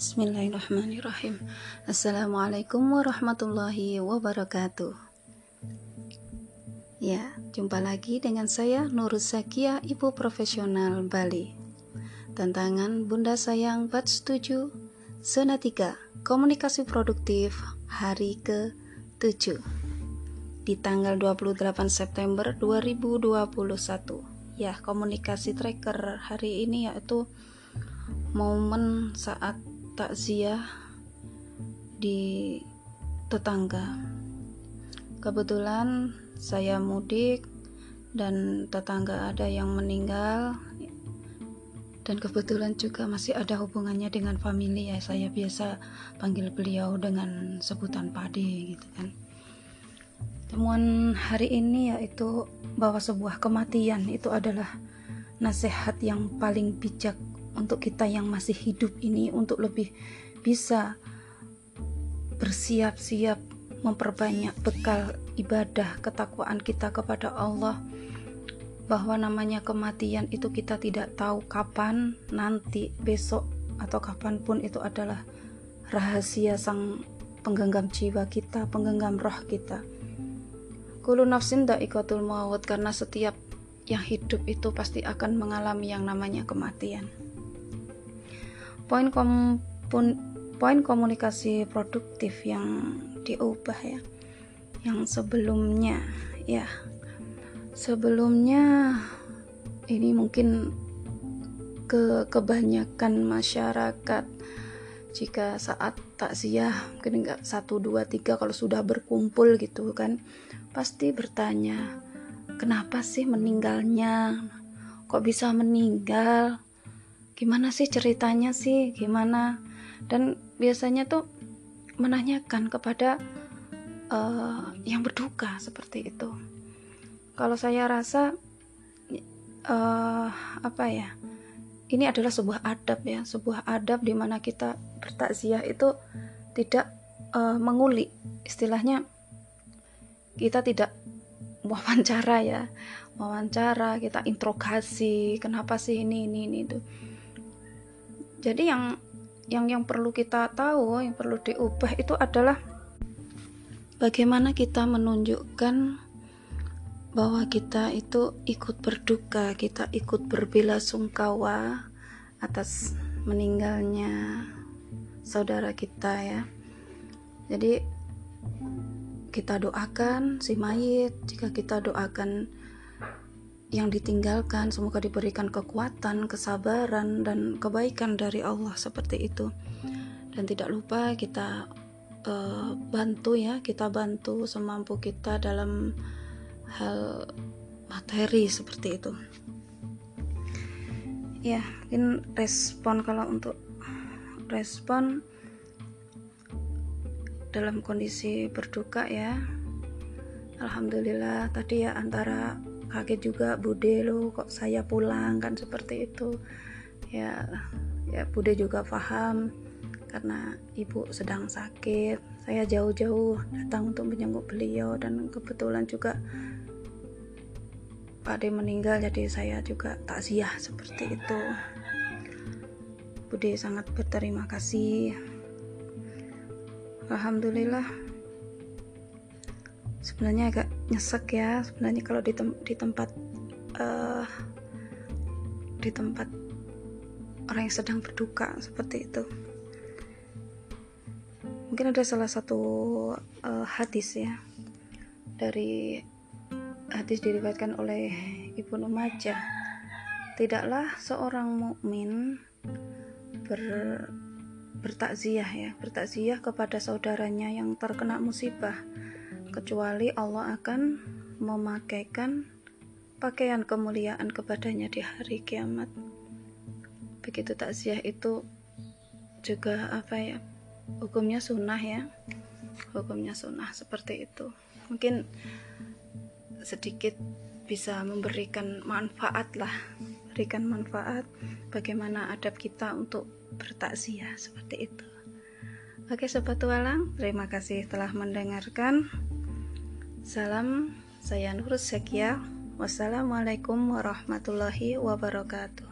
Bismillahirrahmanirrahim. Assalamualaikum warahmatullahi wabarakatuh. Ya, jumpa lagi dengan saya Nurul Zakia, Ibu Profesional Bali. Tantangan Bunda Sayang Batch 7 Zona 3 Komunikasi Produktif Hari ke-7 Di tanggal 28 September 2021 Ya, komunikasi tracker hari ini yaitu momen saat takziah di tetangga. Kebetulan saya mudik dan tetangga ada yang meninggal. Dan kebetulan juga masih ada hubungannya dengan famili ya. Saya biasa panggil beliau dengan sebutan pade gitu kan. Temuan hari ini yaitu bahwa sebuah kematian itu adalah nasihat yang paling bijak untuk kita yang masih hidup ini untuk lebih bisa bersiap-siap memperbanyak bekal ibadah ketakwaan kita kepada Allah. Bahwa namanya kematian itu kita tidak tahu kapan nanti besok atau kapan pun itu adalah rahasia sang penggenggam jiwa kita penggenggam roh kita. Kulu nafsin ikatul maut karena setiap yang hidup itu pasti akan mengalami yang namanya kematian poin kom pun, poin komunikasi produktif yang diubah ya. Yang sebelumnya ya. Sebelumnya ini mungkin ke kebanyakan masyarakat. Jika saat takziah mungkin enggak satu dua tiga kalau sudah berkumpul gitu kan pasti bertanya kenapa sih meninggalnya? Kok bisa meninggal gimana sih ceritanya sih? Gimana? Dan biasanya tuh menanyakan kepada uh, yang berduka seperti itu. Kalau saya rasa uh, apa ya? Ini adalah sebuah adab ya sebuah adab di mana kita bertakziah itu tidak uh, menguli istilahnya kita tidak wawancara ya. Wawancara kita interogasi kenapa sih ini ini ini itu jadi yang yang yang perlu kita tahu yang perlu diubah itu adalah bagaimana kita menunjukkan bahwa kita itu ikut berduka kita ikut berbela sungkawa atas meninggalnya saudara kita ya. Jadi kita doakan si mayit jika kita doakan yang ditinggalkan semoga diberikan kekuatan, kesabaran dan kebaikan dari Allah seperti itu. Dan tidak lupa kita uh, bantu ya, kita bantu semampu kita dalam hal materi seperti itu. Ya, mungkin respon kalau untuk respon dalam kondisi berduka ya. Alhamdulillah tadi ya antara kaget juga bude lo kok saya pulang? Kan seperti itu. Ya ya bude juga paham karena ibu sedang sakit. Saya jauh-jauh datang untuk menjenguk beliau dan kebetulan juga Pak De meninggal jadi saya juga takziah seperti itu. Bude sangat berterima kasih. Alhamdulillah sebenarnya agak nyesek ya sebenarnya kalau di, di tempat uh, di tempat orang yang sedang berduka seperti itu. Mungkin ada salah satu uh, hadis ya dari hadis diriwayatkan oleh Ibnu Majah tidaklah seorang mukmin ber bertakziah ya bertakziah kepada saudaranya yang terkena musibah kecuali Allah akan memakaikan pakaian kemuliaan kepadanya di hari kiamat. Begitu takziah itu juga apa ya? Hukumnya sunnah ya. Hukumnya sunnah seperti itu. Mungkin sedikit bisa memberikan manfaat lah, berikan manfaat bagaimana adab kita untuk bertakziah seperti itu. Oke sobat tualang, terima kasih telah mendengarkan. Salam, saya Nur Sekia. Wassalamualaikum warahmatullahi wabarakatuh.